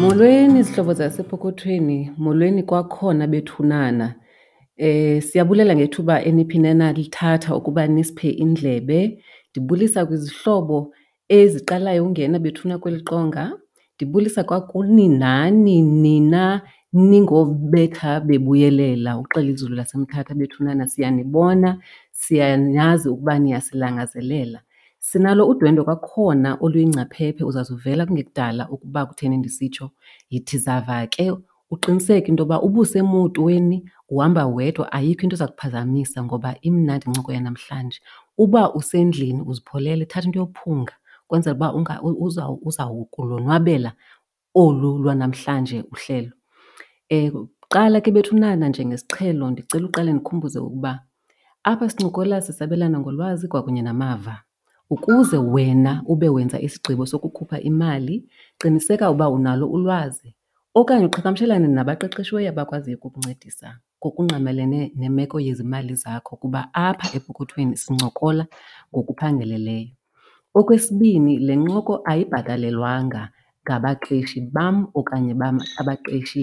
Molweni zihlobo zasepokothweni, molweni kwakhona bethunana. Eh siyabulela ngethuba eniphinena nalithatha ukuba nisiphe indlebe. Ndibulisa kwizihlobo eziqalayo ungena bethuna kweli qonga. Ndibulisa kwakuni nani nina ningobekha bebuyelela uxela izulu laseMthatha bethunana. Siyanibona, siyanyazi ukuba niyasilangazelela. Sinalo udwendwe kwakhona oluyingcaphephe uzazuvela kungekudala ukuba kutheni ndisitsho. Yithi zava ke uqiniseke into yoba ubusemotweni uhamba wedwa ayikho into eza kuphazamisa ngoba imnandi incoko yanamhlanje. Uba usendlini uzipholele thatha into yophunga ukwenzela uba uzawukulonwabela olu lwanamhlanje uhlelo. Kuqala ke bethu bethunana njengesiqhelo ndicela uqale ndikhumbuze ukuba apha sincokola sisabelana ngolwazi kwakunye namava. Ukuze wena ube wenza isigqibo sokukhupha imali qiniseka uba unalo ulwazi okanye uqhagamshelane nabaqeqeshiweyo abakwaziyo ukukuncedisa ngokungqamelene nemeko yezimali zakho kuba apha epokothweni sincokola ngokuphangeleleyo. Okwesibini, le ncoko ayibhatalelwanga ngabaqeshi bam okanye abaqeshi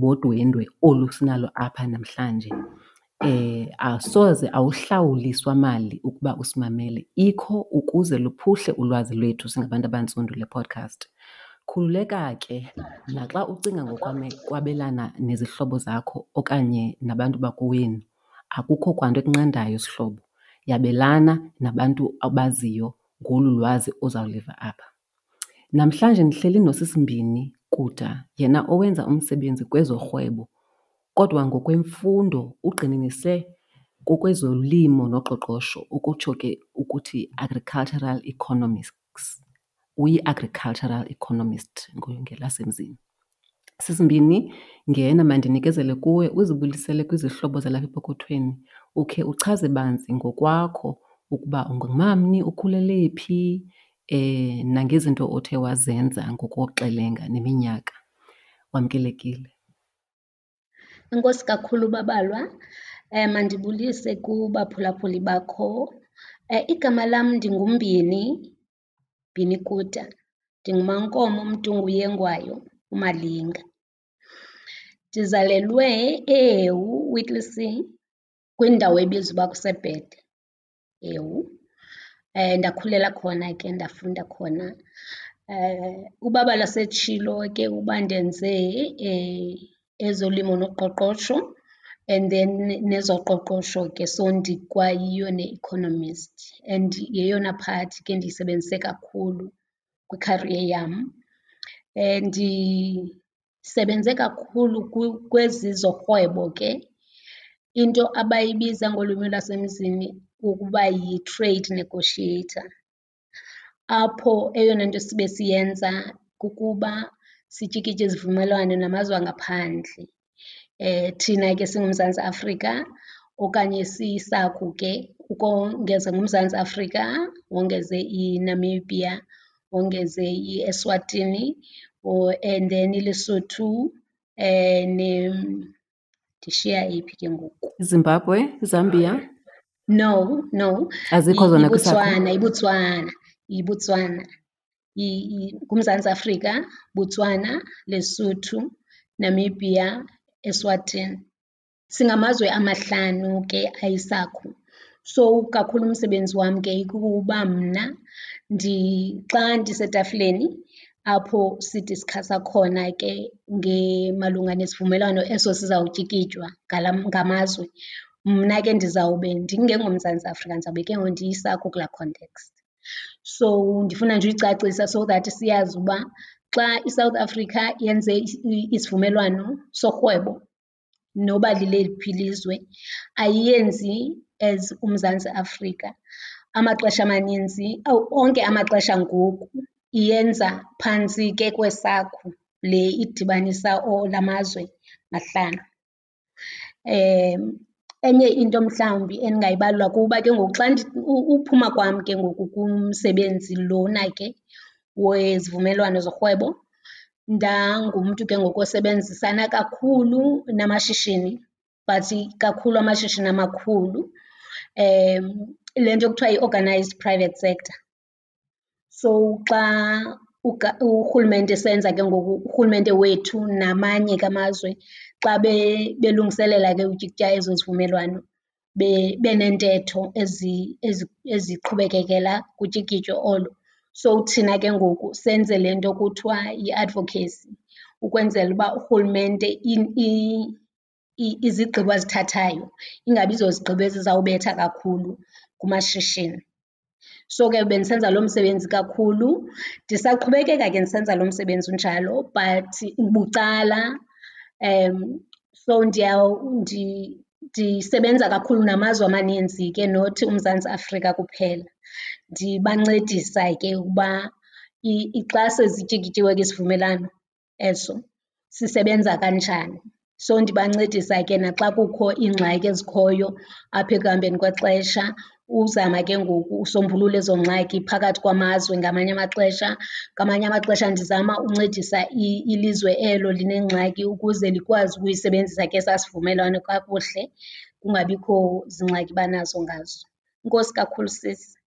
bodwendwe olu sinalo apha namhlanje. Asoze awuhlawuliswa mali ukuba usimamele, ikho ukuze luphuhle ulwazi lwethu singabantu abantsundu le podcast. Khululeka ke naxa ucinga ngokwabelana nezihlobo zakho okanye nabantu bakowenu, akukho kwanto ekunqandayo sihlobo. Yabelana nabantu abaziyo ngolu lwazi ozawuliva apha. Namhlanje ndihleli nosisimbini kuda yena owenza umsebenzi kwezorhwebo kodwa ngokwemfundo ugxininise kokwezolimo noqoqosho, ukutsho ke ukuthi agricultural economics. Uyi-agricultural economist ngelasemzini. Sisi Mbini ngena mandinikezele kuwe uzibulisele kwizihlobo zalapha epokothweni ukhe uchaze banzi ngokwakho ukuba ungumamni, ukhulele phi nangezinto othe wazenza ngokoxelenga neminyaka. Wamkelekile. Enkosi kakhulu babalwa. Mandibulise kubaphulaphuli bakho. Igama lam ndinguMbini, Mbini Kuta. NdingumaNkomo Mtungu Yengwayo, uMalinga. Ndizalelwe eHewu, Whittlesea, kwindawo ebizwa uba kuseBhede, Hewu. Ndakhulela khona ke ndafunda khona. Ubaba setshilo ke uba ndenze ezolimo noqoqosho and then nezoqoqosho ke so ndikwayiyo ne-economist and yeyona part ke ndiyisebenzise kakhulu kwikhariye yam. Ndisebenze kakhulu kwezi zorhwebo ke, into abayibiza ngolwimi lwasemzini ukuba yi-trade negotiator, apho eyona nto sibe siyenza kukuba sityikitye izivumelwano namazwe angaphandle. Thina ke singuMzantsi Afrika okanye sisaku ke ukongeza nguMzantsi Afrika, wongeze iNamibia, wongeze iEswatini and then iLesotho ndishiya eyiphi ke ngoku? Zimbabwe, Zambia? No, no. Azikho zona kwisaku? IBotswana, iBotswana, yiBotswana. NguMzantsi Afrika, Botswana, Lesotho, Namibia, Eswatini. Singamazwe amahlanu ke ayisakhu. So kakhulu umsebenzi wam ke kukuba mna xa ndisetafileni apho sidiskasa khona ke malunga nesivumelwano eso sizawutyikitywa ngamazwe, mna ke ndizawube ndingengomMzantsi Afrika ndizawube ke ngoku ndiyisakhu kulaa context. So ndifuna nje uyicacisa so that siyazi uba xa iSouth Africa yenze isivumelwano sorhwebo noba leliphi ilizwe ayiyenzi as uMzantsi Afrika. Amaxesha amaninzi, onke amaxesha ngoku iyenza phantsi ke kwesakhu le idibanisa la mazwe mahlanu. Enye into mhlawumbi endingayibalula kuba ke ngoku xa uphuma kwam ke ngoku kumsebenzi lona ke wezivumelwano zorhwebo, ndangumntu ke ngoku osebenzisana kakhulu namashishini but kakhulu amashishini amakhulu, le nto kuthiwa yi-organised private sector. So xa urhulumente esenza ke ngoku urhulumente wethu namanye ke amazwe xa belungiselela ke utyikitya ezo zivumelwano beneentetho eziqhubekekela kutyikityo olo. So thina ke ngoku senze le nto kuthiwa yi-advocacy ukwenzela uba urhulumente izigqibo azithathayo ingabi zozigqibo ezizawubetha kakhulu kumashishini. So ke bendisenza lo msebenzi kakhulu. Ndisaqhubekeka ke ndisenza lo msebenzi unjalo but bucala. Um, so ndisebenza kakhulu namazwe amaninzi ke not uMzantsi Afrika kuphela. Ndibancedisa ke ukuba xa sezityikityiwe ke isivumelwano eso sisebenza kanjani. So ndibancedisa ke naxa kukho iingxaki ezikhoyo apha ekuhambeni kwexesha uzama ke ngoku usombulula ezo ngxaki phakathi kwamazwe ngamanye amaxesha. Ngamanye amaxesha ndizama uncedisa ilizwe elo linengxaki ukuze likwazi ukuyisebenzisa ke esaa sivumelwano kakuhle, kungabikho zingxaki banazo ngazo. Enkosi kakhulu sisi.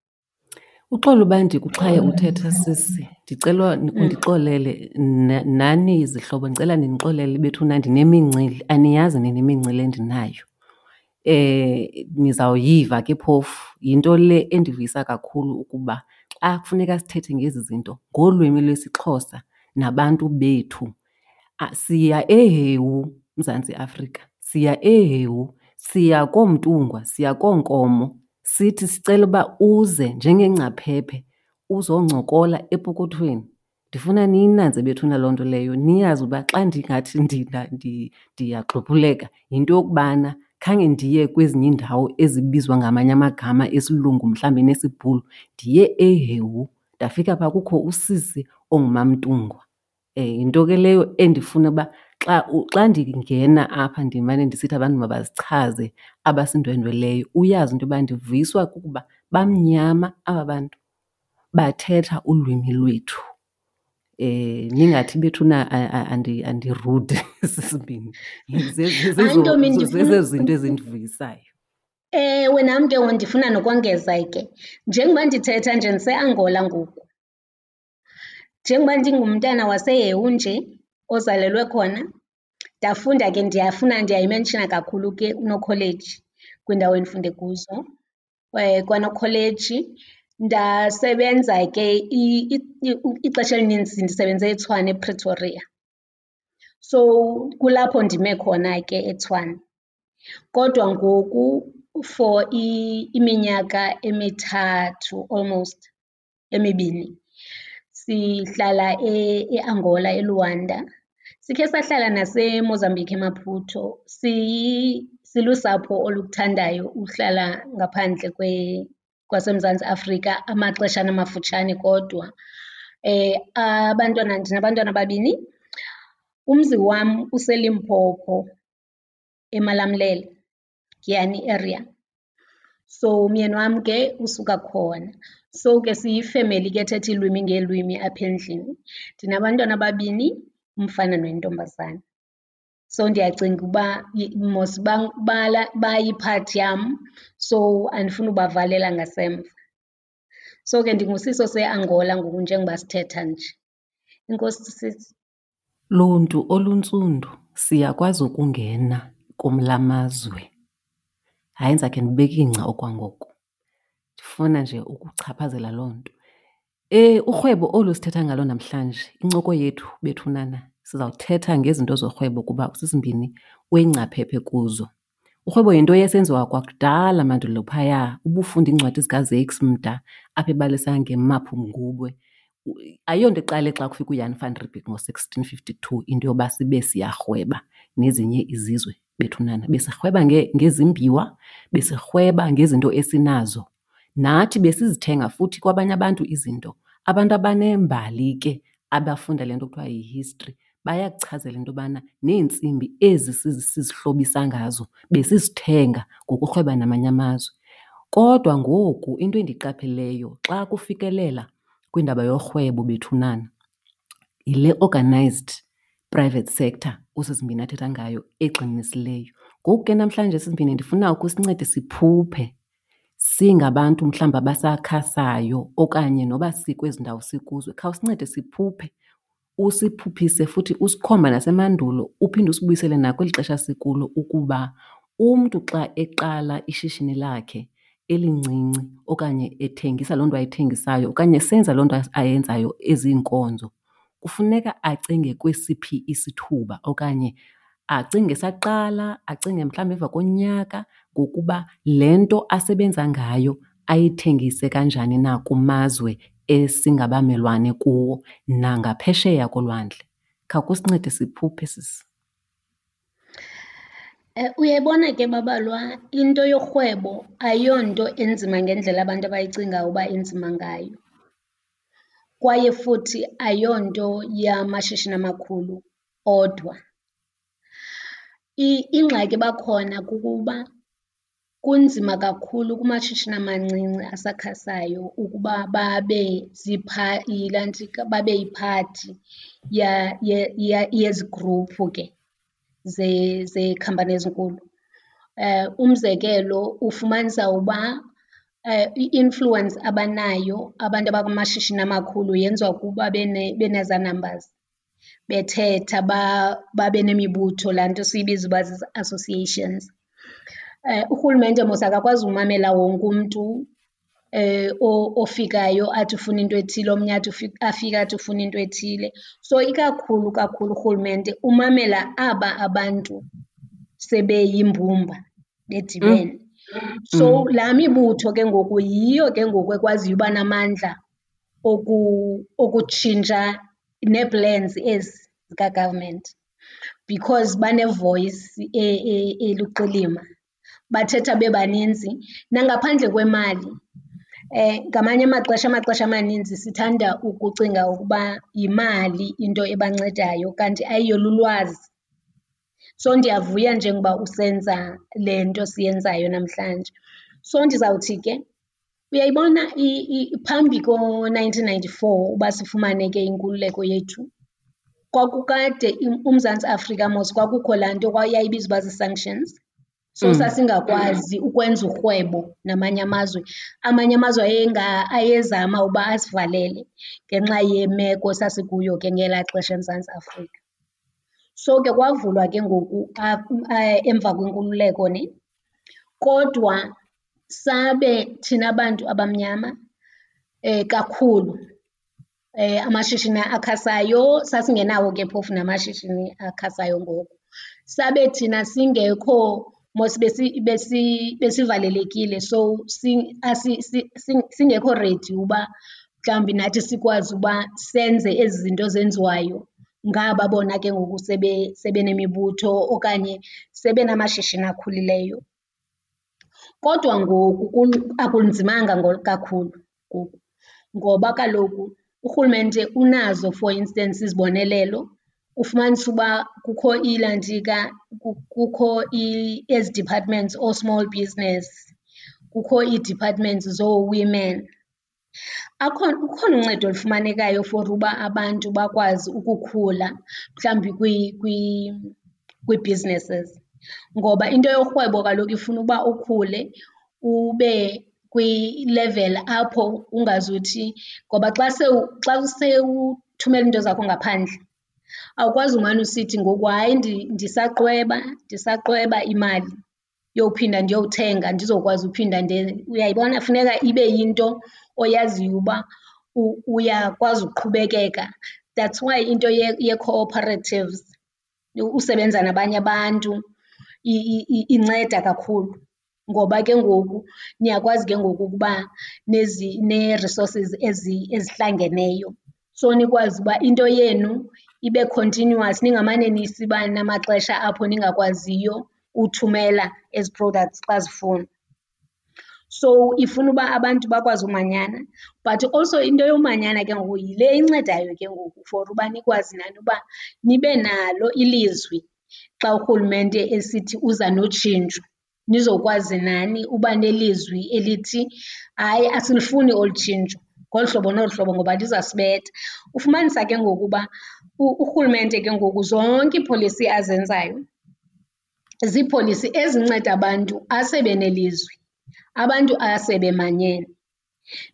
Uxolo uba ndikuxhaye uthetha sisi, ndicela undixolele. Nani izihlobo ndicela nindixolele bethuna ndinemincili, aniyazi nina imincili endinayo. Nizawuyiva ke phofu, yinto le endivuyisa kakhulu ukuba xa kufuneka sithethe ngezi zinto ngolwimi lwesiXhosa nabantu bethu. Siya eHewu Mzantsi Afrika, siya eHewu, siya kooMtungwa, siya koonkomo sithi sicela uba uze njengengcaphephe uzoncokola epokothweni. Ndifuna niyinanze bethuna loo nto leyo, niyazi uba xa ndingathi ndiyagxuphuleka yinto yokubana khange ndiye kwezinye iindawo ezibizwa ngamanye amagama esilungu mhlawumbi nesiBhulu. Ndiye eHewu ndafika phaa kukho usisi ongumamntungwa. Yinto ke leyo endifuna uba xa xa ndingena apha ndimane ndisithi abantu mabazichaze abasindwendweleyo, uyazi into yoba ndivuyiswa kukuba bamnyama aba bantu bathetha ulwimi lwethu. Ningathi bethuna andi-rude sisibini, zezo zinto ezindivuyisayo. Ewe, nam ke ngoku ndifuna nokongeza ke. Njengoba ndithetha nje ndise-Angola ngoku, njengoba ndingumntana waseHewu nje ozalelwe khona, ndafunda ke ndiyafuna ndiyayimenshina kakhulu ke uNokholeji kwiindawo endifunde kuzo. KwaNokholeji ndasebenza ke ixesha elininzi ndisebenze eTshwane ePretoria. So kulapho ndime khona ke eTshwane. Kodwa ngoku for iminyaka emithathu almost, emibini, sihlala eAngola eLuanda. Sikhe sahlala naseMozambique eMaputo. Silusapho olukuthandayo uhlala ngaphandle kwaseMzantsi Afrika amaxeshana amafutshane kodwa. Abantwana, ndinabantwana ababini, umzi wam useLimpopo eMalamulele, Giyani area. So umyeni wam ke usuka khona. So ke siyifemeli ke ethetha iilwimi ngeelwimi apha endlini. Ndinabantwana ababini, umfana noyintombazana. So ndiyacinga uba mos bayiphathi yam, so andifuni ubavalela ngasemva. So ke ndinguSiso seAngola ngoku njengoba sithetha nje. Enkosi sisi. Luntu oluntsundu siyakwazi ukungena kumla mazwe. Hayi ndizakhe ndibeke okwangoku, ndifuna nje ukuchaphazela loo nto. Urhwebo olu sithetha ngalo namhlanje, incoko yethu bethunana sizawuthetha ngezinto zorhwebo kuba sisimbini uyingcaphephe kuzo. Urhwebo yinto yesenziwa kwakudala mandulo phaya, ubufunda iincwadi zikaZakes Mda apha ebalisa ngeMaphu Ngubhe. Ayonto eqale xa kufika uJan van Riebeeck ngo-sixteen fifty-two into yoba sibe siyarhweba nezinye izizwe bethunana. Besirhweba ngezimbiwa, besirhweba ngezinto esinazo. Nathi besizithenga futhi kwabanye abantu izinto. Abantu abanembali ke abafunda le nto kuthiwa yi-history bayakuchazela into yobana neentsimbi ezi sizihlobisa ngazo besizithenga ngokurhweba namanye amazwe. Kodwa ngoku into endiqapheleyo xa kufikelela kwindaba yorhwebo bethunana yile organized private sector uSizimbini athetha ngayo egxininisileyo. Ngoku ke namhlanje Sizimbini ndifuna ukusincede siphuphe, singabantu mhlawumbi abasakhasayo okanye noba sikwezi ndawo sikuzo, khawusincede siphuphe. Usiphuphise futhi usikhomba nasemandulo uphinde usibuyisele nakweli xesha sikulo ukuba umntu xa eqala ishishini lakhe elincinci okanye ethengisa loo nto ayithengisayo okanye esenza loo nto ayenzayo eziinkonzo, kufuneka acinge kwesiphi isithuba okanye acinge saqala acinge mhlawumbi emva konyaka ngokuba le nto asebenza ngayo ayithengise kanjani na kumazwe esingabamelwane kuwo nangaphesheya kolwandle. Khawukusincede siphuphe sisi. Uyayibona ke babalwa, into yorhwebo ayonto enzima ngendlela abantu abayicingayo uba enzima ngayo kwaye futhi ayonto yamashishini amakhulu odwa. Ingxaki bakhona kukuba kunzima kakhulu kumashishini amancinci asakhasayo ukuba babe yilaa babe yiphathi yezi gruphu ke zeekhampani ezinkulu. Umzekelo, ufumanisa uba i-influence abanayo abantu abakumashishini amakhulu yenziwa kuba benezaa numbers, bethetha babe nemibutho, laa nto siyibiza uba zii-associations. Urhulumente mos akakwazi umamela wonke umntu ofikayo athi ufuna into ethile, omnye athi afike athi ufuna into ethile. So ikakhulu kakhulu urhulumente umamela aba abantu sebeyimbumba bedibene. So laa mibutho ke ngoku yiyo ke ngoku ekwaziyo uba namandla okutshintsha nee-plans ezi zika-government because bane-voice eluqilima, bathetha bebaninzi. Nangaphandle kwemali, Eh, ngamanye amaxesha amaxesha amaninzi sithanda ukucinga ukuba yimali into ebancedayo kanti ayiyo, lulwazi. So ndiyavuya njengoba usenza le nto siyenzayo namhlanje. So ndizawuthi ke uyayibona phambi ko-nineteen ninety-four uba sifumane ke inkululeko yethu, kwakukade uMzantsi Afrika mos kwakukho laa nto yayibizwa uba zii-sanctions. So mm. sasingakwazi ukwenza urhwebo namanye amazwe. Amanye amazwe ayezama uba asivalele ngenxa yemeko sasikuyo ke ngelaa xesha eMzantsi Afrika. So ke kwavulwa ke ngoku emva kwenkululeko ne, kodwa sabe thina bantu abamnyama kakhulu eh amashishini akhasayo, sasingenawo ke phofu namashishini akhasayo ngoku. Sabe thina singekho mos besivalelekile so singekho ready uba mhlawumbi nathi sikwazi uba senze ezi zinto zenziwayo ngaba bona ke ngoku sebenemibutho okanye sebenamashishini akhulileyo. Kodwa ngoku akunzimanga kakhulu ngoku ngoba kaloku urhulumente unazo for instance izibonelelo. ufumanise uba kukho iilantika, kukho ezi departments oo-small business, kukho ii-departments zoo-women. Akhona, uncedo olufumanekayo for uba abantu bakwazi ukukhula mhlawumbi kwii-businesses ngoba into yorhwebo kaloku ifuna uba ukhule ube kwi-level apho ungazuthi ngoba xa xa sewuthumela iinto zakho ngaphandle Awukwazi umane usithi ngoku hayi ndisaqweba, ndisaqweba imali yophinda ndiyowuthenga ndizokwazi uphinda ndenze. Uyayibona funeka ibe yinto oyaziyo uba uyakwazi uqhubekeka. That's why into yee-cooperatives usebenza nabanye abantu inceda kakhulu ngoba ke ngoku niyakwazi ke ngoku ukuba nee-resources ezihlangeneyo. So nikwazi uba into yenu ibe continuous ningamane nisiba namaxesha apho ningakwaziyo uthumela ezi products xa zifuna. So ifuna uba abantu bakwazi umanyana but also into yomanyana ke ngoku yile incedayo ke ngoku for uba nikwazi nani uba nibe nalo ilizwi xa urhulumente esithi uza notshintsho nizokwazi nani uba nelizwi elithi hayi asilufuni olu tshintsho ngolu hlobo nolu hlobo ngoba lizasibetha. Ufumanisa ke ngoku uba urhulumente ke ngoku zonke iipholisi azenzayo ziipholisi ezinceda abantu asebenelizwe, abantu asebemanyene.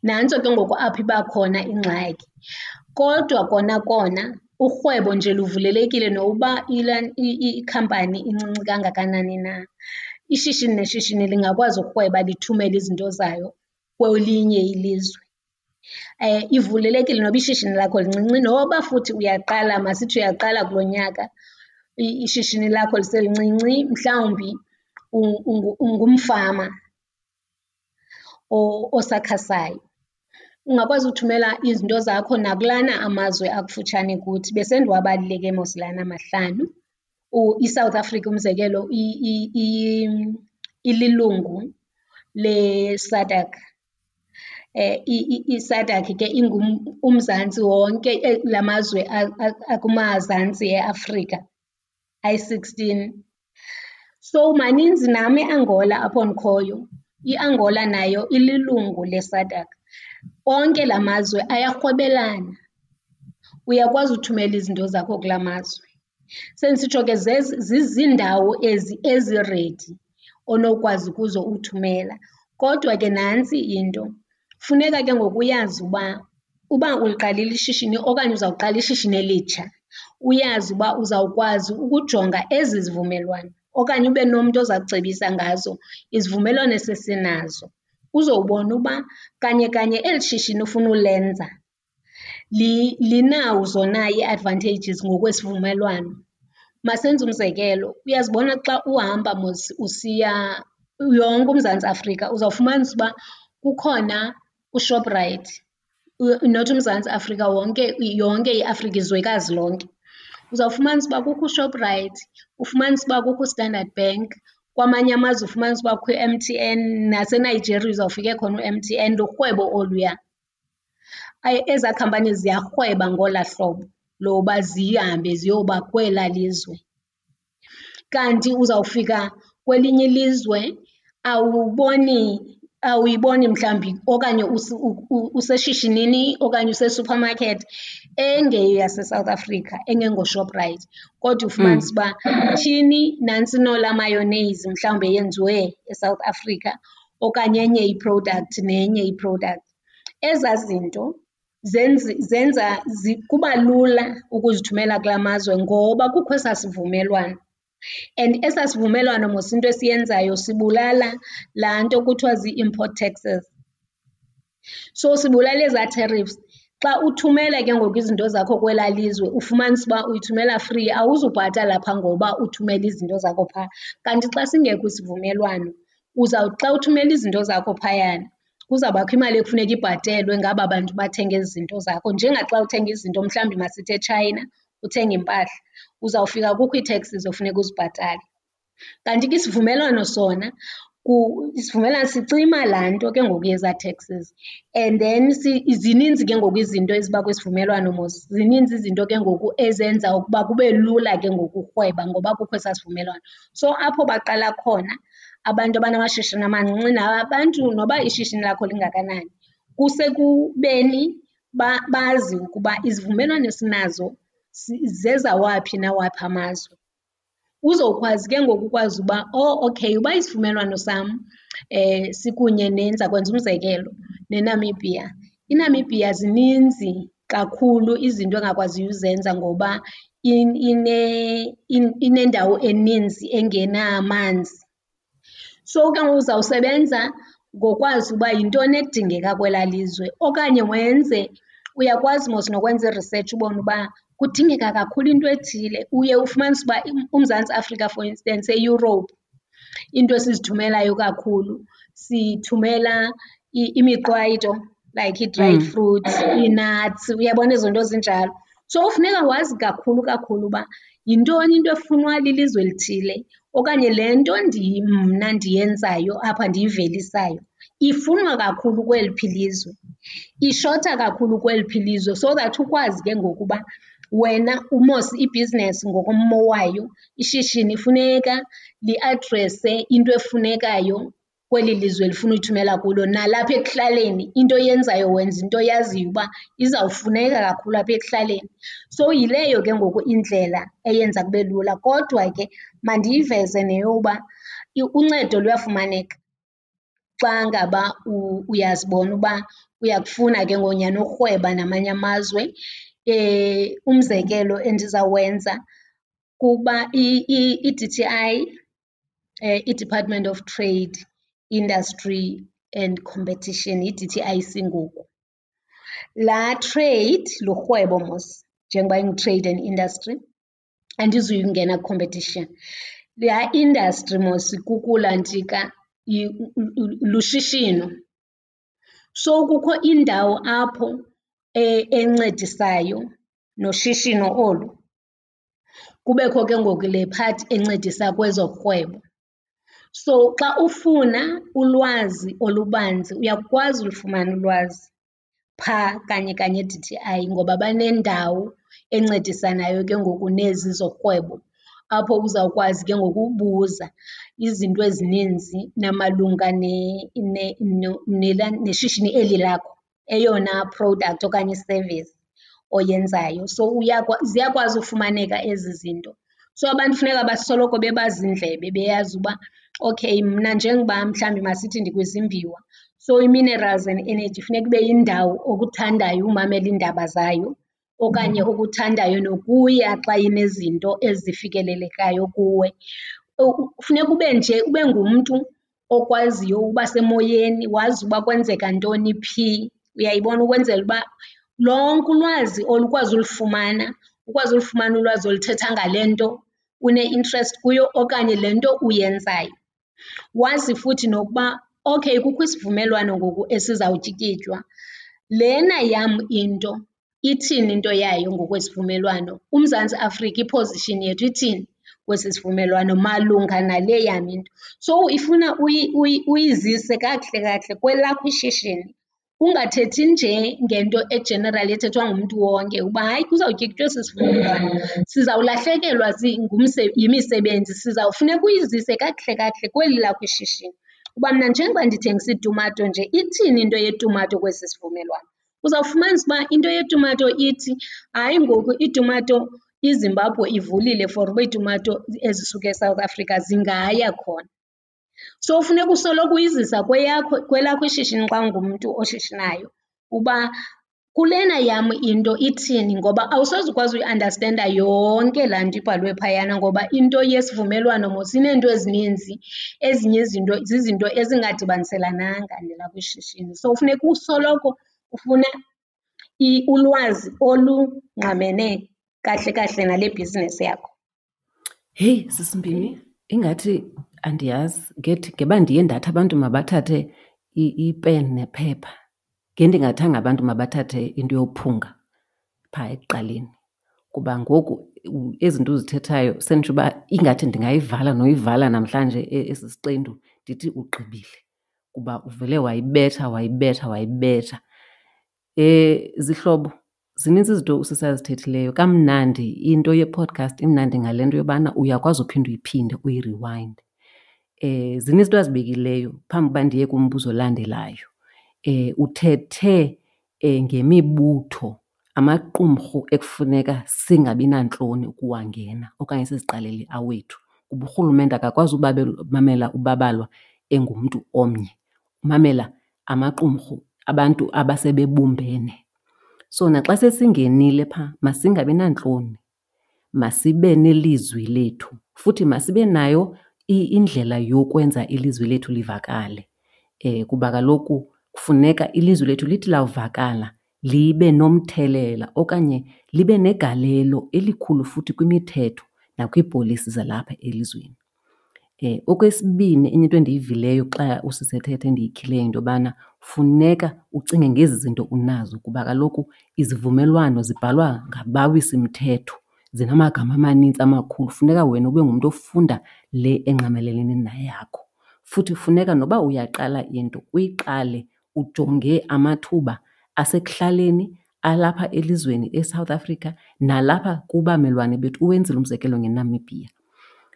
Nantso ke ngoku apho iba khona ingxaki. Kodwa kona kona urhwebo nje luvulelekile nokuba ikhampani incinci kangakanani na. Ishishini neshishini lingakwazi urhweba lithumele izinto zayo kwelinye ilizwe. Ivulelekile noba ishishini lakho lincinci noba futhi uyaqala, masithi uyaqala kulo nyaka ishishini lakho liselincinci, mhlawumbi ungumfama osakhasayo. Ungakwazi uthumela izinto zakho nakulana amazwe akufutshane kuthi. besendiwabaluleke mosilana mos lana mahlanu. ISouth Africa umzekelo ililungu leSADC. Eh, i-SADC ke umzantsi wonke eh, la mazwe akumazantsi eAfrika ayi-sixteen. So maninzi nam eAngola apho ndikhoyo. IAngola nayo ililungu leSADC. Onke la mazwe ayarhwebelana, uyakwazi uthumela izinto zakho kula mazwe. Sendisitsho ke ziziindawo ezi eziredi onokwazi kuzo uthumela. Kodwa ke nantsi into, funeka ke ngoku uyazi uba uba uliqalile ishishini okanye uzawuqala ishishini elitsha, uyazi uba uzawukwazi ukujonga ezi zivumelwano okanye ube nomntu oza kucebisa ngazo izivumelwano esesinazo. Uzowubona uba kanye kanye eli shishini ufuna ulenza linazo na ii-advantages ngokwesivumelwano. Masenze umzekelo, uyazibona xa uhamba mos usiya yonke uMzantsi Afrika uzawufumanisa uba kukhona uShoprite, not uMzantsi Afrika wonke, yonke iAfrika, izwekazi lonke. Uzawufumanisa uba kukho uShoprite, ufumanisa uba kukho standard Bank, kwamanye amazwe ufumanisa uba kukho i-M_T_N, naseNigeria uzawufike khona u-M_T_N, lurhwebo oluya. Ezaa khampani ziyarhweba ngolaa hlobo loba zihambe ziyoba kwelaa lizwe. Kanti uzawufika kwelinye ilizwe awuboni, awuyiboni mhlawumbi okanye useshishinini okanye usesuphamakethi engeyaseSouth Africa, engengoShoprite. Kodwa ufumanise uba tyhini nantsino laa mayonnaise mhlawumbi eyenziwe eSouth Africa okanye enye i-product nenye i-product. Ezaa zinto zenza kuba lula ukuzithumela kulaa mazwe ngoba kukho esaa sivumelwano. And esa sivumelwano mos into esiyenzayo sibulala laa nto kuthiwa zii-import taxes. So sibulala ezaa tariffs. Xa uthumela ke ngoku izinto zakho kwelaa lizwe ufumanise uba uyithumela free, awuzubhatala phaa ngoba uthumela izinto zakho phaa. Kanti xa singekho isivumelwano uzawuthi xa uthumela izinto zakho phayana kuzawubakho imali ekufuneka ibhatelwe ngaba bantu bathenga ezi zinto zakho. Njengaxa uthenga izinto mhlawumbi masithi china uthenga iimpahla, uzawufika kukho ii-taxes ofuneka uzibhatale. Kanti ke isivumelwano sona, isivumelwano sicima laa nto ke ngoku yezaa taxes and then zininzi ke ngoku izinto eziba kwisivumelwano mos. Zininzi izinto ke ngoku ezenza ukuba kube lula ke ngoku urhweba ngoba kukho esaa sivumelwano. So apho baqala khona abantu abanamashishini amancinci nabantu noba ishishini lakho lingakanani, kusekubeni bazi ukuba izivumelwano esinazo zezawaphi nawaphi amazwe. Uzokwazi ke ngoku ukwazi uba, oh okay uba isivumelwano sam sikunye ndiza kwenza umzekelo neNamibia. INamibia zininzi kakhulu izinto engakwaziyo uzenza ngoba inendawo eninzi engenamanzi. So ke ngoku uzawusebenza ngokwazi uba yintoni edingeka kwelaa lizwe okanye wenze, uyakwazi mos nokwenza i-research ubone uba kudingeka kakhulu into ethile. Uye ufumanise uba uMzantsi Afrika for instance eEurope into esizithumelayo kakhulu sithumela imiqwayito like i-dried mm. fruits, ii-nuts, uyabona ezo nto zinjalo. So funeka wazi kakhulu kakhulu uba yintoni into efunwa lilizwe elithile okanye le nto mna ndiyenzayo apha ndiyivelisayo ifunwa kakhulu kweliphi ilizwe, ishota kakhulu kweliphi ilizwe so that ukwazi ke ngoku uba wena umos ibhizinesi ngokommo wayo, ishishini funeka liadrese into efunekayo kweli lizwe lifuna uyithumela kulo. Nalapha ekuhlaleni into yenzayo wenza into yaziyo uba izawufuneka kakhulu apha ekuhlaleni. So yileyo ke ngoku indlela eyenza kube lula. Kodwa ke mandiyiveze neyoba uncedo luyafumaneka. xa ngaba uyazibona uba uyakufuna ke ngonyani urhweba namanye amazwe. Umzekelo endizawenza kukuba i-D_T_I, i-Department of Trade, Industry and Competition, yi-D_T_I_C ngoku. Laa trade lurhwebo mos njengoba ingu-trade and industry, andizuyingena competition. Laa industry mos kukulaa ntsika lushishino. So kukho indawo apho E, encedisayo noshishino olu. Kubekho ke ngoku le part encedisa kwezorhwebo. So xa ufuna ulwazi olubanzi uyakwazi ulufumana ulwazi phaa kanye kanye e-D_T_I ngoba banendawo encedisanayo ke ngoku nezi zorhwebo apho uzawukwazi ke ngoku ubuza izinto ezininzi namalunga neshishini eli lakho. eyona product okanye i-service oyenzayo. So ziyakwazi ufumaneka ezi zinto. So abantu funeka basoloko bebazi indlebe beyazi uba okay mna njengoba mhlawumbi masithi ndikwizimbiwa, so i-minerals and energy funeka ibe yindawo okuthandayo umamela iindaba zayo okanye mm-hmm. okuthandayo nokuya xa inezinto ezifikelelekayo kuwe. Funeka ube nje ube ngumntu okwaziyo uba semoyeni wazi uba kwenzeka ntoni phi uyayibona, ukwenzela uba lonke ulwazi olukwazi ulufumana ukwazi ulufumana ulwazi oluthetha ngale nto une-interest kuyo okanye le nto uyenzayo. Wazi futhi nokuba okay kukho isivumelwano ngoku esizawutyikitywa, lena yam into ithini into yayo ngokwesivumelwano, uMzantsi Afrika i-position yethu ithini kwesi sivumelwano malunga nale yam into. So ifuna uyizise kakuhle kakuhle kwelakho ishishini, ungathethi nje ngento e-general ethethwa ngumntu wonke uba hayi kuzawutyikitywa esi sizawulahlekelwa yimisebenzi. Sizawufuneka uyizise kakuhle kakuhle kweli lakho ishishini uba mna njengoba ndithengisa itumato nje ithini into yetumato kwesi sivumelwano. Uzawufumanisa uba into yetumato ithi hayi ngoku iitumato iZimbabwe ivulile for uba iitumato ezisuka eSouth Africa zingaya khona. So funeka usoloko uyizisa kweyakho kwelakho ishishini xa ungumntu oshishinayo uba kulena yam into ithini ngoba awusoze ukwazi uyiandastenda yonke laa nto ibhalwe phayana ngoba into yesivumelwano mos ineento ezininzi, ezinye izinto zizinto ezingadibaniselananga nelakho ishishini. So funeka usoloko ufuna ulwazi olungqamene kahle kahle nale bhizinesi yakho. Heyi, Sisi Mpumi, ingathi andiyazi ngeba ndiye ndathi abantu mabathathe ipeni nephepha ngendingathanga abantu mabathathe into yophunga phaa ekuqaleni. Kuba ngoku ezi zinto uzithethayo senditsho uba ingathi ndingayivala noyivala namhlanje esi siqendu ndithi ugqibile kuba uvele wayibetha wayibetha wayibetha. Zihlobo, zinintsi izinto usisi azithethileyo. Kamnandi into ye-podcast imnandi ngale nto yobana uyakwazi uphinde uyiphinde uyiriwayinde. Zininzi izinto azibekileyo phambi uba ndiye kumbuzo olandelayo. Uthethe eh ngemibutho, amaqumrhu ekufuneka singabi nantloni ukuwangena okanye siziqalele awethu kuba urhulumente akakwazi mamela ubabalwa engumntu omnye, umamela amaqumrhu abantu abasebebumbene. So naxa sesingenile phaa masingabi nantloni, masibe nelizwi lethu futhi masibe nayo indlela yokwenza ilizwi lethu livakale. Kuba kaloku kufuneka ilizwi lethu lithi lawuvakala libe nomthelela okanye libe negalelo elikhulu futhi kwimithetho nakwiipolisi zalapha elizweni. Okwesibini, enye into endiyivileyo xa usisi ethetha endiyityileyo into yobana funeka ucinge ngezi zinto unazo kuba kaloku izivumelwano zibhalwa ngabawisimthetho, zinamagama amanintsi amakhulu. Funeka wena ube ngumntu ofunda le engqamelene neyakho. Futhi funeka noba uyaqala into uyiqale ujonge amathuba asekuhlaleni, alapha elizweni eSouth Africa nalapha kubamelwane bethu, uwenzile umzekelo ngeNamibia.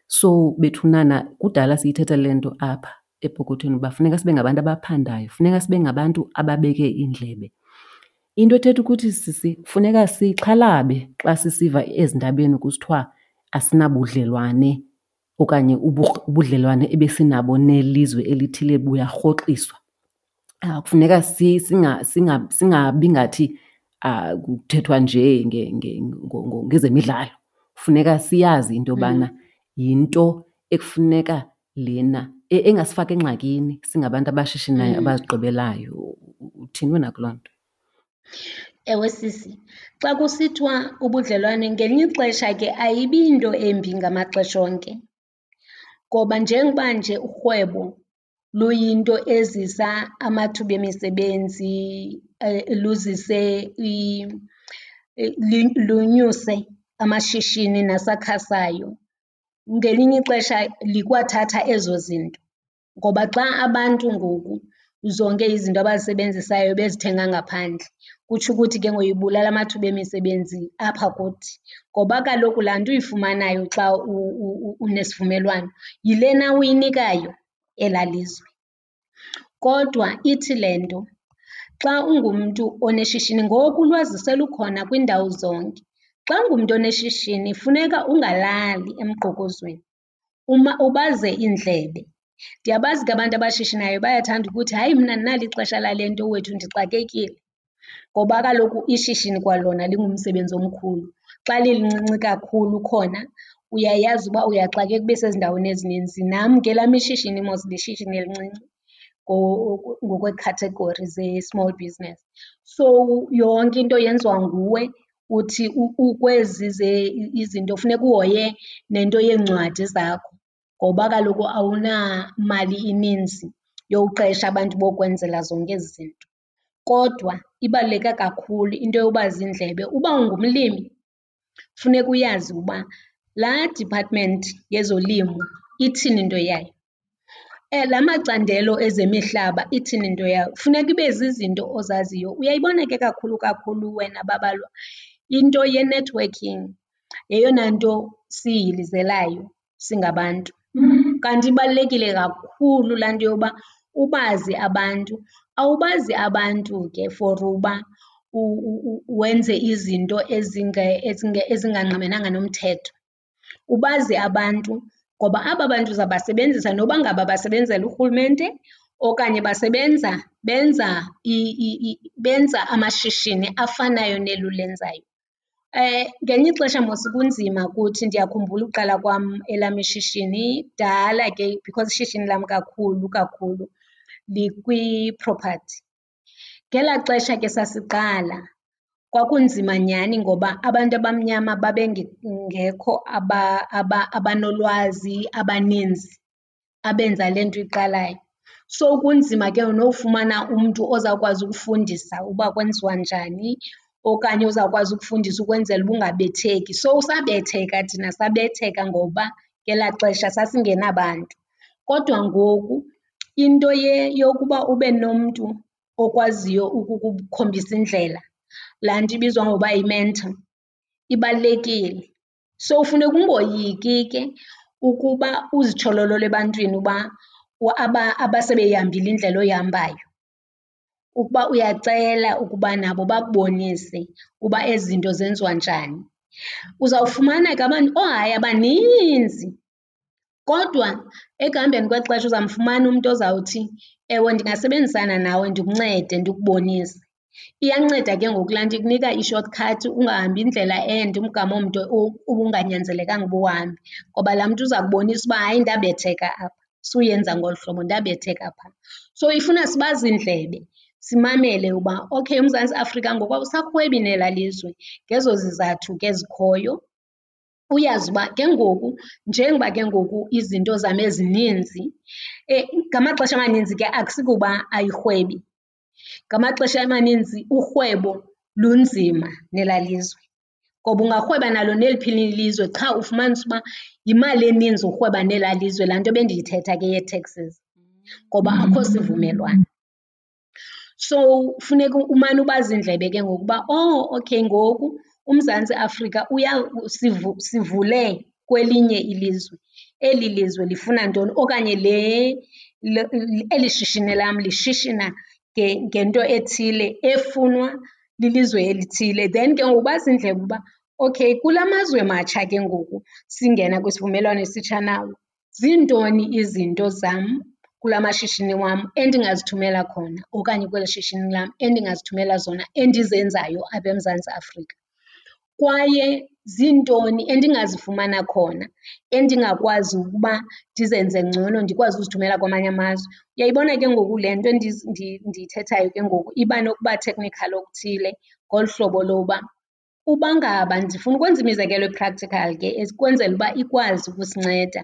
So bethunana kudala siyithetha le nto apha epokothweni uba funeka sibe ngabantu abaphandayo, funeka sibe ngabantu ababeke iindlebe. Into ethetha ukuthi sisi funeka sixhalabe xa sisiva ezindabeni kusithiwa asinabudlelwane okanye ubudlelwane ebesinabo nelizwe elithile buyarhoxiswa. Kufuneka singabi ngathi kuthethwa nje ngezemidlalo. Funeka siyazi into yobana yinto ekufuneka lena engasifaka engxakini singabantu abashishinayo abazigqibelayo. Uthini wena kuloo nto? Ewe, sisi, xa kusithiwa ubudlelwane ngelinye ixesha ke ayibinto embi ngamaxesha onke. Ngoba njengoba nje urhwebo luyinto ezisa amathuba emisebenzi, eh, luzise lunyuse amashishini nasakhasayo, ngelinye ixesha likwathatha ezo zinto. Ngoba xa abantu ngoku zonke izinto abazisebenzisayo bezithenga ngaphandle, Kutsho ukuthi ke ngoku ibulala amathuba emisebenzi apha kuthi ngoba kaloku laa nto uyifumanayo xa unesivumelwano yilena uyinikayo elaa lizwe. Kodwa ithi le nto xa ungumntu oneshishini, ngoku ulwazi selukhona kwiindawo zonke, xa ungumntu oneshishini funeka ungalali emgqobozweni ubaze iindlebe. Ndiyabazi ke abantu abashishinayo bayathanda ukuthi, hayi mna andinalo ixesha lale nto wethu ndixakekile. Ngoba kaloku ishishini kwalona lingumsebenzi omkhulu. Xa lilincinci kakhulu khona uyayazi uba uyaxakeka ube sezindaweni ezininzi. Nam ke elam ishishini mos lishishini elincinci ngokwekhathegori ze-small business. So yonke into yenziwa nguwe, uthi ukwezi izinto funeka uhoye nento yeencwadi zakho ngoba kaloku awunamali ininzi yokuqesha abantu bokwenzela zonke ezi zinto. Kodwa ibaluleke kakhulu into yoba ziindlebe. Uba ungumlimi funeka uyazi uba laa department yezolimo ithini into yayo. La macandelo ezemihlaba ithini into yayo. Funeka ibe zizinto ozaziyo. Uyayibona ke kakhulu kakhulu wena babalwa into ye-networking yeyona nto siyilizelayo singabantu. Kanti ibalulekile kakhulu laa nto yoba ubazi abantu. awubazi abantu ke for uba wenze izinto ezingangqamenanga nomthetho. Ubazi abantu ngoba aba bantu uzabasebenzisa noba ngaba basebenzela urhulumente okanye basebenza benza benza amashishini afanayo neli ulenzayo. Ngelinye ixesha mos kunzima kuthi, ndiyakhumbula uqala kwam elam ishishini kudala ke because ishishini lam kakhulu kakhulu likwi-property. Ngelaa xesha ke sasiqala kwakunzima nyhani ngoba abantu abamnyama babengekho abanolwazi abaninzi abenza le nto iqalayo. So kunzima ke nofumana umntu ozawukwazi ukufundisa uba kwenziwa njani okanye ozawukwazi ukufundisa ukwenzela uba ungabetheki. So sabetheka thina, sabetheka ngoba ngelaa xesha sasingenabantu. Kodwa ngoku Into yokuba ube nomntu okwaziyo ukukukhombisa indlela, laa nto ibizwa ngoba yi-mentor, ibalulekile. So funeka ungoyiki ke ukuba uzitshololole ebantwini uba abasebeyihambile indlela oyihambayo, ukuba uyacela ukuba nabo bakubonise uba ezi zinto zenziwa njani. Uzawufumana ke oohayi oh, abaninzi Kodwa ekuhambeni kwexesha uzamfumana umntu ozawuthi, ewe, ndingasebenzisana nawe ndikuncede ndikubonise. Iyanceda ke ngoku laa nto ikunika i-short cut ungahambi indlela ende umgama omde ubunganyanzelekanga uba uwuhambe, ngoba laa mntu uza kubonisa uba hayi ndabetheka apha, suyenza ngolu hlobo, ndabetheka phaa. So ifuna sibazi iindlebe, simamele uba okay uMzantsi Afrika ngoku awusarhwebi nelaa lizwe ngezo zizathu ke zikhoyo. Uyazi uba ke ngoku njengoba ke ngoku izinto zam ezininzi eh, ngamaxesha amaninzi ke akusikuba ayirhwebi, ngamaxesha amaninzi urhwebo lunzima nelaa lizwe. Ngoba ungarhweba nalo neliphi na ilizwe qha ufumanise uba yimali eninzi urhweba nelaa lizwe, laa nto bendiyithetha ke yee-taxes, ngoba akho sivumelwano. So, funeka umane ubazi indlebe ke ngoku uba, oh okay ngoku uMzantsi Afrika sivule kwelinye ilizwe, eli lizwe lifuna ntoni okanye le eli shishini lam lishishina ngento ethile efunwa lilizwe elithile. Then ke ngoku bazindlebe uba okay kula mazwe matsha ke ngoku singena kwisivumelwano esitsha nawo, zintoni izinto zam kula mashishini wam endingazithumela khona okanye kweli shishini lam endingazithumela zona endizenzayo apha eMzantsi Afrika. kwaye zintoni endingazifumana khona endingakwazi ukuba ndizenze ngcono ndikwazi uzithumela kwamanye amazwe. Uyayibona ke ngoku le nto ndiyithethayo ke ngoku iba nokuba technical okuthile ngolu hlobo loba uba ngaba ndifuna ukwenza imizekelo e-practical ke ukwenzela uba ikwazi ukusinceda.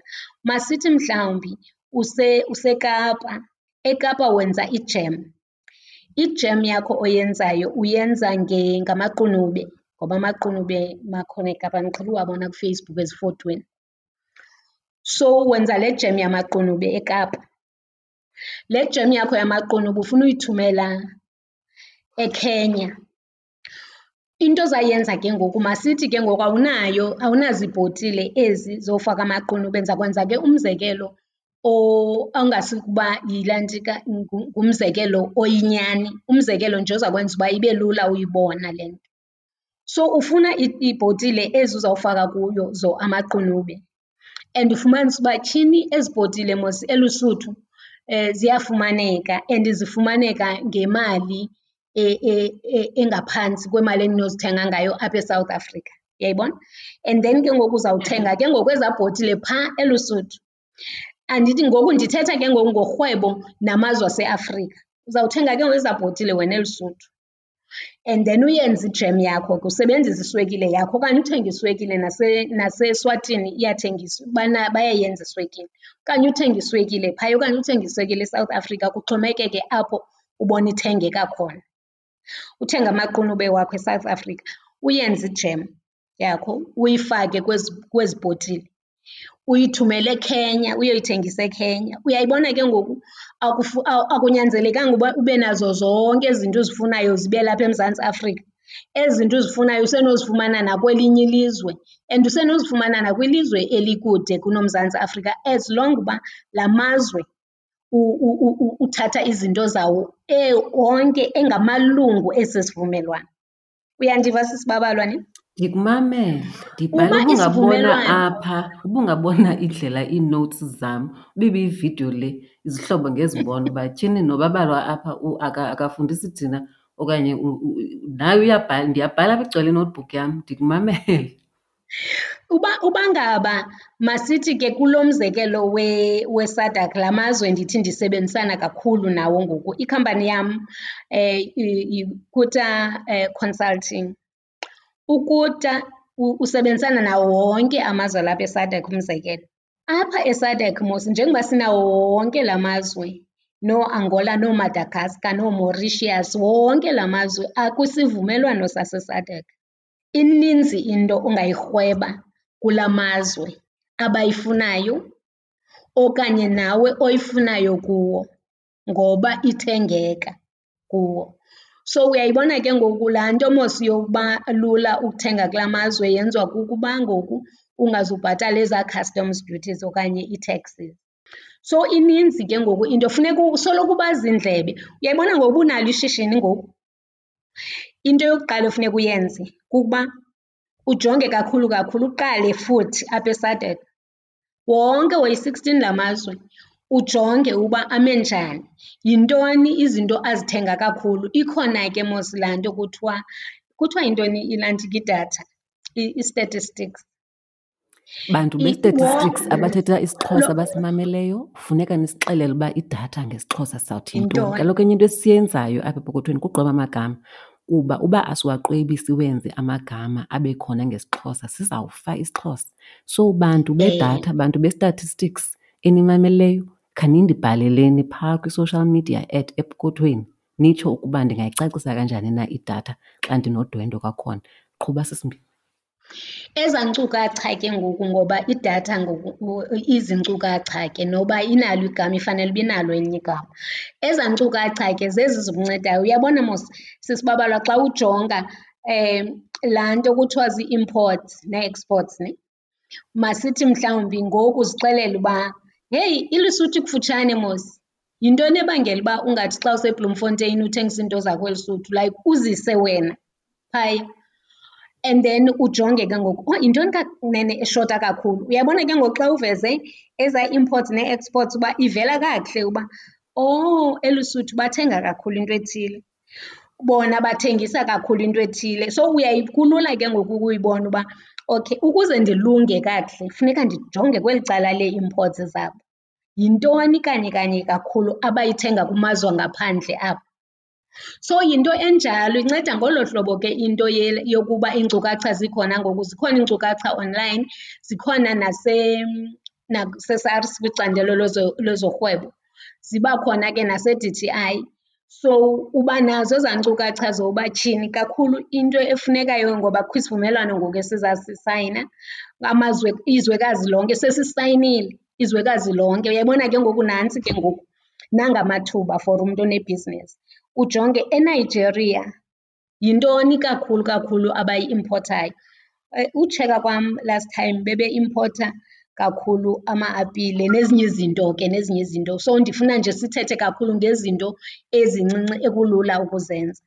Masithi mhlawumbi useKapa, eKapa wenza i-jam, yakho oyenzayo uyenza ngamaqunube. Ngoba amaqunube akhona eKapa ndiqhele uwabona kuFacebook ezifotweni. So wenza le jem yamaqunube eKapa. Le jem yakho yamaqunube ufuna uyithumela eKenya. Into ozayenza ke ngoku masithi ke ngoku awunayo, awunazo iibhotile ezi zofaka amaqunube. Ndiza kwenza ke umzekelo ongasukuba yilaa nto ngumzekelo oyinyani, umzekelo nje oza kwenza uba ibe lula uyibona le nto. So ufuna iibhotile ezi uzawufaka kuyo amaqunube. And ufumanise uba tyhini ezi bhotile mos elusuthu eh, ziyafumaneka and zifumaneka ngemali e, e, e, engaphantsi kwemali endinozithenga ngayo apha eSouth Africa, uyayibona? And then ke ngoku uzawuthenga ke ngoku ezaa bhotile phaa eLuSuthu. Andithi ngoku ndithetha ke ngoku ngorhwebo namazwe aseAfrika, uzawuthenga ke ngoku ezaa bhotile wena eLuSuthu. And then uyenze ijem yakho kusebenzisa usebenzisa iswekile yakho okanye uthenge iswekile naseEswatini iyathengiswa, bayayenza iswekile. Okanye uthenge iswekile phaya okanye uthenge iswekile eSouth Africa, kuxhomekeke apho ubona ithengeka khona. Uthenge amaqunube wakho eSouth Africa, uyenze ijem yakho uyifake kwezibhotile kwezi uyithumele eKenya uyoyithengisa eKenya. Uyayibona ke ngoku akunyanzelekanga uba ube nazo zonke ezi zinto uzifunayo zibe lapha eMzantsi Afrika. Ezi zinto uzifunayo usenozifumana nakwelinye ilizwe and usenozifumana nakwilizwe elikude kunoMzantsi Afrika as long uba laa mazwe uthatha izinto zawo e-, wonke engamalungu esi sivumelwano. Uyandiva sisibabalwane? Ndikumamele, ndibhala ubungabona apha, ubungabona indlela ii-notes zam, ibiyividiyo le izihlobo ngezibona uba tyhini nobabalwa apha akafundisi thina okanye nawe uyabhala. Ndiyabhala apha igcwele i-notebook yam, ndikumamele. Uba uba ngaba masithi ke kulo mzekelo weSADC, la mazwe ndithi ndisebenzisana kakhulu nawo ngoku, ikhampani yam Ikhutha Consulting. Ukuta usebenzisana nawo wonke amazwe alapha eSADC umzekelo. Apha eSADC mos njengoba sinawo wonke la mazwe nooAngola, nooMadagascar, nooMauritius, wonke la mazwe akwisivumelwano saseSADC. Ininzi into ongayirhweba kula mazwe abayifunayo okanye nawe oyifunayo kuwo ngoba ithengeka kuwo. So uyayibona ke ngoku laa nto mos yokuba lula ukuthenga kulaa mazwe yenziwa kukuba ngoku ungazubhatala ezaa customs duties okanye ii-taxes. So ininzi ke ngoku into, funeka usoloko ubazi indlebe. Uyayibona ngoku uba unalo ishishini ngoku, into yokuqala efuneka uyenze kukuba ujonge kakhulu kakhulu, uqale futhi apha eSADC. Wonke, woyi-sixteen la mazwe, ujonge uba ame njani. Yintoni izinto azithenga kakhulu? Ikhona ke mos laa nto kuthiwa, kuthiwa yintoni ilantiki idatha, i-statistics. Bantu be-statistics abathetha isiXhosa abasimameleyo, funeka nisixelele uba idatha ngesiXhosa sizawuthi yintoni. Kaloku enye into esiyenzayo apha epokothweni kugqiba amagama kuba uba asiwaqwebi siwenze amagama abe khona ngesiXhosa sizawufa isiXhosa. So bantu bedatha, bantu be-statistics enimameleyo, khanindibhaleleni phaa kwi-social media at Epokothweni nitsho ukuba ndingayicacisa kanjani na idatha xa ndinodwendwe kwakhona. Qhuba sisimbini. Ezaa nkcukacha ke ngoku ngoba idatha ngoku izinkcukacha ke noba inalo igama ifanele uba inalo elinye igama. Ezaa nkcukacha ke zezi zikuncedayo. Uyabona mos sisi Babalwa xa ujonga laa nto kuthiwa zii-imports nee-exports ne, masithi mhlawumbi ngoku zixelele uba heyi ilisuthi kufutshane mos. Yintoni ebangela uba ungathi xa useBloemfontein uthengisa iinto zakho suthu like uzise wena. Phaya? and then ujonge ke ngoku. Oh yintoni kanene eshota kakhulu? Uyabona ke ngoku xa uveze ezaa imports nee-exports uba ivela kakuhle uba oh eLuSuthu bathenga kakhulu into ethile. Bona bathengisa kakhulu into ethile. So uyayikulula ke ngoku ukuyibona uba okay ukuze ndilunge kakuhle funeka ndijonge kweli cala lee-imports zabo yintoni kanye kanye kakhulu abayithenga kumazwe ngaphandle apho So yinto enjalo inceda ngolo hlobo ke into yokuba iinkcukacha zikhona ngoku. Zikhona iinkcukacha online, zikhona naseSARS kwicandelo lezorhwebo, ziba khona ke nase-D_T_I. So uba nazo ezaa nkcukacha zoba tyhini kakhulu into efunekayo ngoba kukho isivumelwano ngoku esizasisayina amazwe, izwekazi lonke sesisayinile izwekazi lonke. Uyayibona ke ngoku nantsi ke ngoku nangamathuba for umntu onebhizinesi. Ujonge eNigeria yintoni kakhulu kakhulu abayi-impothayo. Eh, utsheka kwam last time bebe-impotha kakhulu ama-apile nezinye izinto ke nezinye izinto. So ndifuna nje sithethe kakhulu ngezinto ezincinci ekulula ukuzenza.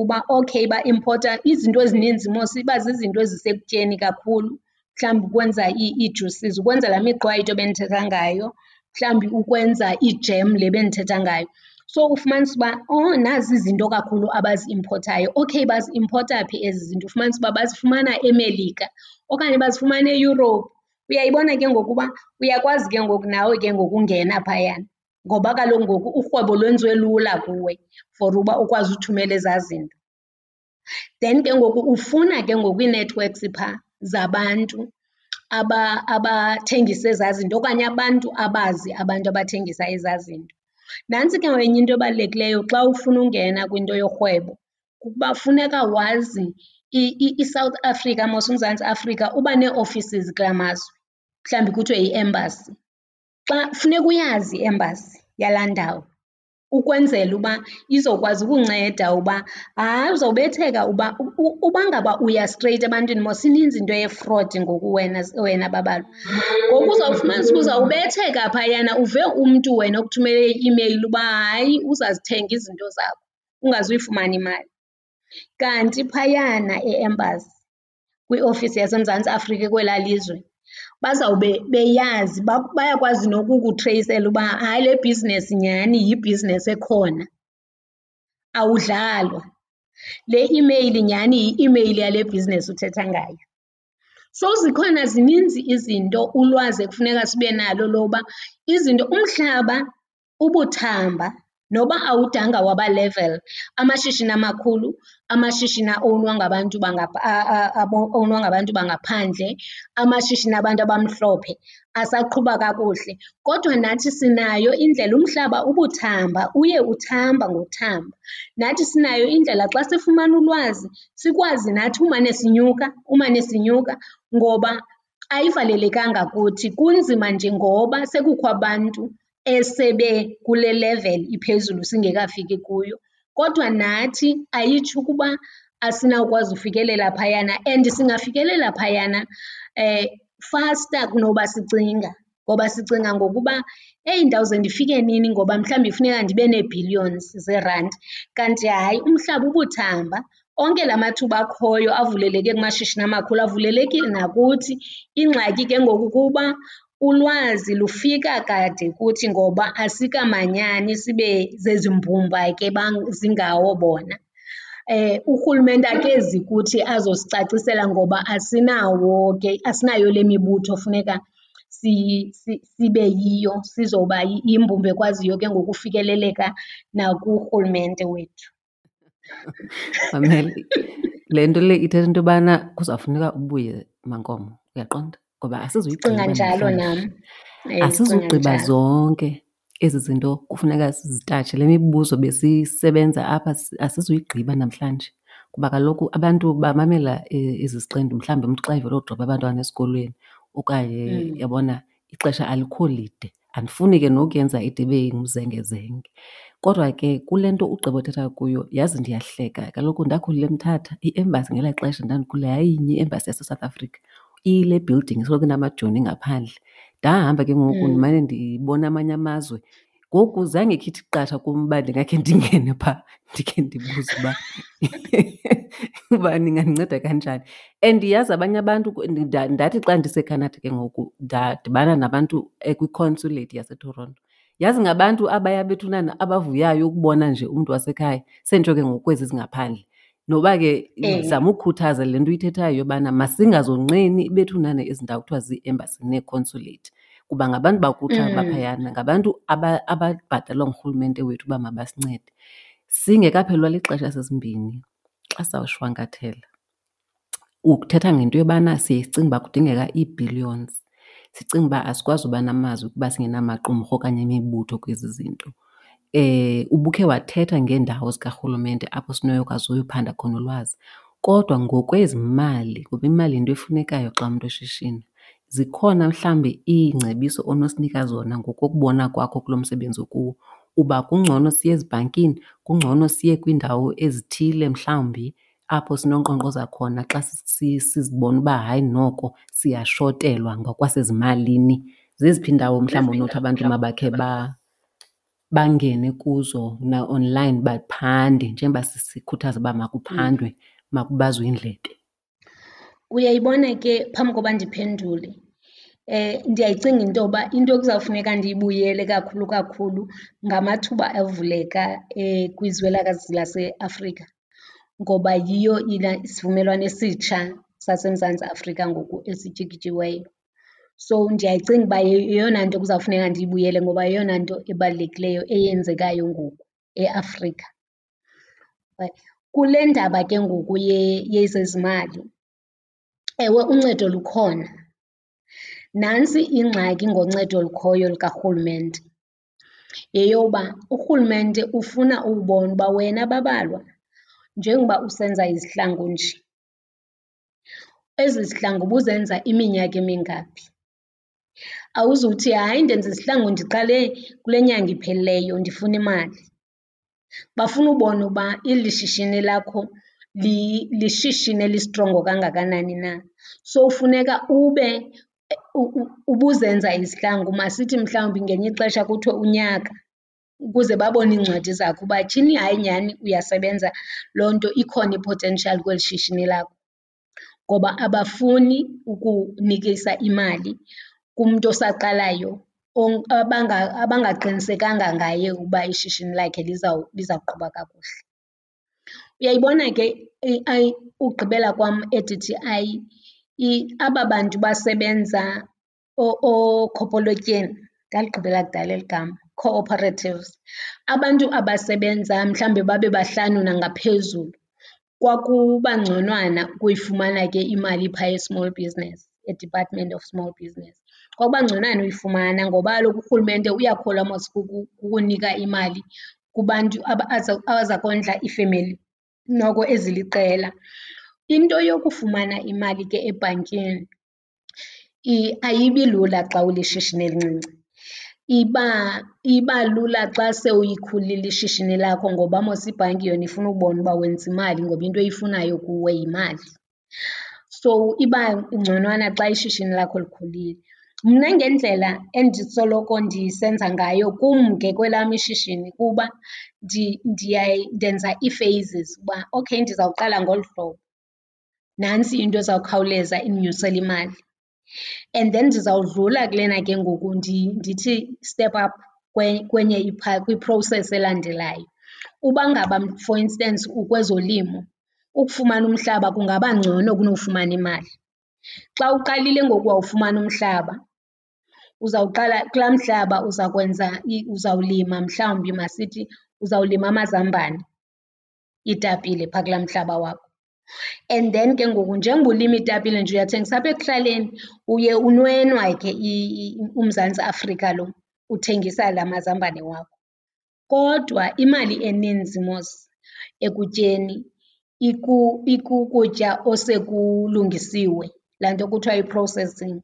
Uba okay ba-impotha izinto ezininzi mos iba zizinto ezisekutyeni kakhulu mhlawumbi ukwenza ii-juices ukwenza laa miqwayito bendithetha ngayo mhlawumbi ukwenza ijem le bendithetha ngayo. So ufumanise uba oh nazi izinto kakhulu abazi-impothayo okay bazi-impotha phi ezi zinto? Ufumanise uba bazifumana emelika okanye bazifumana eEurope. uyayibona ke ngoku uba uyakwazi ke ngoku nawe ke ngoku ungena phayana ngoba kaloku ngoku urhwebo lwenziwe lula kuwe for uba ukwazi uthumela ezaa zinto. Then ke ngoku ufuna ke ngoku ii-networks phaa. zabantu abathengisa ezaa zinto okanye abantu abazi abantu abathengisa ezaa zinto. Nantsi ke enye into ebalulekileyo xa ufuna ungena kwinto yorhwebo kukuba funeka wazi iSouth Africa mos uMzantsi Afrika uba nee-offices kulaa mazwe, mhlawumbi kuthiwe yi-embassy. Xa funeka uyazi i-embassy yalaa ndawo ukwenzela uba izokwazi ukunceda uba hayi uzawubetheka uba uba ngaba uya straight ebantwini mos ininzi into yefrodi ngoku wena wena babalwa. Ngoku uzawufumanisa uba uzawubetheka phayana uve umntu wena okuthumele i-imeyili uba hayi uzazithenga izinto zakho ungazuyifumana imali. Kanti phayana e-embassy kwiofisi yaseMzantsi Afrika kwelaa lizwe bazawube beyazi bayakwazi nokukutreyisela uba hayi le bhizinesi nyhani yibhizinesi ekhona, awudlalwa. Le imeyili nyhani yi-imeyili yale bhizinesi uthetha ngayo. So zikhona zininzi izinto ulwazi ekufuneka sibe nalo loba izinto umhlaba ubuthamba Noba awudanga waba-level, amashishini amakhulu, amashishini a-owunwa ngabantu a-owunwa ngabantu bangaphandle, amashishini abantu abamhlophe asaqhuba kakuhle. Kodwa nathi sinayo indlela, umhlaba ubuthamba, uye uthamba ngothamba. Nathi sinayo indlela xa sifumana ulwazi sikwazi nathi umane sinyuka, umane sinyuka ngoba ayivalelekanga kuthi. Kunzima nje ngoba sekukho abantu esebe kule level iphezulu singekafiki kuyo. Kodwa nathi ayitsho ukuba asinawukwazi ufikelela phayana and singafikelela phayana eh, faster kunoba sicinga ngoba sicinga ngokuba eyi ndawuze ndifike nini ngoba mhlawumbi funeka ndibe nee-billions zeerandi. Kanti hayi, umhlaba ubuthamba, onke la mathuba akhoyo avuleleke kumashishini amakhulu avulelekile nakuthi. Ingxaki ke ngoku kuba ulwazi lufika kade kuthi ngoba asikamanyani sibe zezi mbumba ke zingawo bona. Urhulumente akezi kuthi azosicacisela ngoba asinawo ke, asinayo le mibutho funeka sibe yiyo sizoba yimbumba ekwaziyo ke ngoku ufikeleleka nakurhulumente wethu. Mamela, le nto le ithetha into yobana kuzawufuneka ubuye Mankomo, uyaqonda? Ngoba asizuyigqiba Ndicinga njalo nam. Asizugqiba zonke ezi zinto kufuneka sizitatshe. Le mibuzo besisebenza apha asizuyigqiba namhlanje kuba kaloku abantu bamamela ezi ziqendu mhlawumbi umntu xa udropa abantwana esikolweni okanye yabona ixesha alikho lide. Andifuni ke nokuyenza ide ibe ngumzengezenge. Kodwa ke kule nto ugqiba othetha kuyo yazi ndiyahleka. Kaloku ndakhulula eMthatha, i-embassy ngelaa xesha ndandikulo yayinye i-embassy yaseSouth Africa, iyile building isoloko inamajoni ngaphandle. Ndahamba ke ngoku ndimane ndibona amanye amazwe Ngoku zange ikhithi qatha kum uba ndingakhe ndingene phaa ndikhe ndibuze uba uba ningandinceda kanjani. And yazi abanye abantu ndathi xa ndiseKhanada ke ngoku ndadibana nabantu kwi-consulate yaseToronto. Yazi ngabantu abaya bethunana abavuyayo ukubona nje umntu wasekhaya, senditsho ke ngoku kwezi zingaphandle. Noba ke ndizama ukukhuthaza le nto uyithethayo yobana masingazonqeni ibethunana ezi ndawo kuthiwa zii-embassy nee-consulate kuba ngabantu bakuthi abaphayana, ngabantu ababhatalwa ngurhulumente wethu uba mabasincede. Singekaphelelwa lixesha sesimbini xa sawushwankathela uthetha ngento yobana siye sicinge uba kudingeka ii-billions. Sicinge uba asikwazi uba namazwi ukuba singenamaqumrhu okanye imibutho kwezi zinto. Ubukhe wathetha ngeendawo zikarhulumente apho sinokwazi uyophanda khona ulwazi. Kodwa ngokwezimali, kuba imali yinto efunekayo xa umntu eshishina, zikhona mhlawumbi iingcebiso onosinika zona ngokokubona kwakho kulo msebenzi okuwo uba kungcono siye ezibhankini, kungcono siye kwiindawo ezithile mhlawumbi apho sinonkqonkqoza khona xa sizibona uba hayi noko siyashotelwa ngokwasezimalini? Zeziphi iindawo mhlawumbi onothi abantu mabakhe bangene kuzo na-online baphande njengoba sikhuthaza uba makuphandwe mm. makubazwe indlebe. Uyayibona ke phambi koba ndiphendule, eh, ndiyayicinga into yoba into ekuzawufuneka ndiyibuyele kakhulu kakhulu ngamathuba avuleka eh, kwizwe laseAfrika ngoba yiyo isivumelwano esitsha saseMzantsi Afrika ngoku esityikityiweyo. So ndiyayicinga uba yeyona nto kuzawufuneka ndiyibuyele ngoba yeyona nto ebalulekileyo eyenzekayo ngoku eAfrika. Kule ndaba ke ngoku yezezimali, ewe uncedo lukhona. Nantsi ingxaki ngoncedo olukhoyo lukarhulumente, yeyoba urhulumente ufuna ukubona uba wena babalwa njengoba usenza izihlangu nje, ezi zihlangu ubuzenza iminyaka emingaphi. awuzuthi hayi ndenza isihlangu ndiqale kule nyanga iphelileyo ndifuna imali. Bafuna ubona uba eli shishini lakho lishishini elistrongo kangakanani na. So funeka ube ubuzenza izihlangu, masithi mhlawumbi ngelinye ixesha kuthiwe unyaka ukuze babone iincwadi zakho uba tyhini hayi nyhani uyasebenza, loo nto ikhona i-potential kweli shishini lakho. Ngoba abafuni ukunikisa imali, kumntu osaqalayo abangaqinisekanga ngaye uba ishishini lakhe lizawuqhuba kakuhle. Uyayibona ke ugqibela kwam edithi aba bantu basebenza ookhopolotyeni, ndaligqibela kudala eli gama, cooperatives, abantu abasebenza mhlawumbi babe bahlanu nangaphezulu, kwakuba ngconwana ukuyifumana ke imali phaa e-small business, eDepartment of Small Business. kwawuba ngconywana uyifumana ngoba kaloku urhulumente uyakholwa mos kukunika imali kubantu abaza kondla iifemeli noko eziliqela. Into yokufumana imali ke ebhankini ayibi lula xa ulishishini elincinci, iba lula xa sewulikhulile ishishini lakho ngoba mos ibhanki yona ifuna ukubona uba wenza imali ngoba into eyifunayo kuwe yimali. So, iba ngconywana xa ishishini lakho likhulile. Mna ngendlela endisoloko ndisenza ngayo kum ke kwelam ishishini kuba ndenza ii-phases uba okay ndizawuqala ngolu hlobo, nantsi into ezawukhawuleza indinyusele imali. And then ndizawudlula kulena ke ngoku ndithi step up kwenye kwi-process elandelayo. Uba ngaba for instance ukwezolimo, ukufumana umhlaba kungaba ngcono kunokufumana imali. Xa uqalile ngoku wawufumana umhlaba uzawuqala kulaa mhlaba uzakwenza uzawulima mhlawumbi masithi uzawulima amazambane, itapile phaa kulaa mhlaba wakho. And then ke ngoku njengoba ulima iitapile nje uyathengisa apha ekuhlaleni, uye unwenwa ke uMzantsi Afrika lo uthengisa la mazambane wakho. Kodwa imali eninzi mos ekutyeni ikukutya osekulungisiwe, laa nto kuthiwa yi-processing.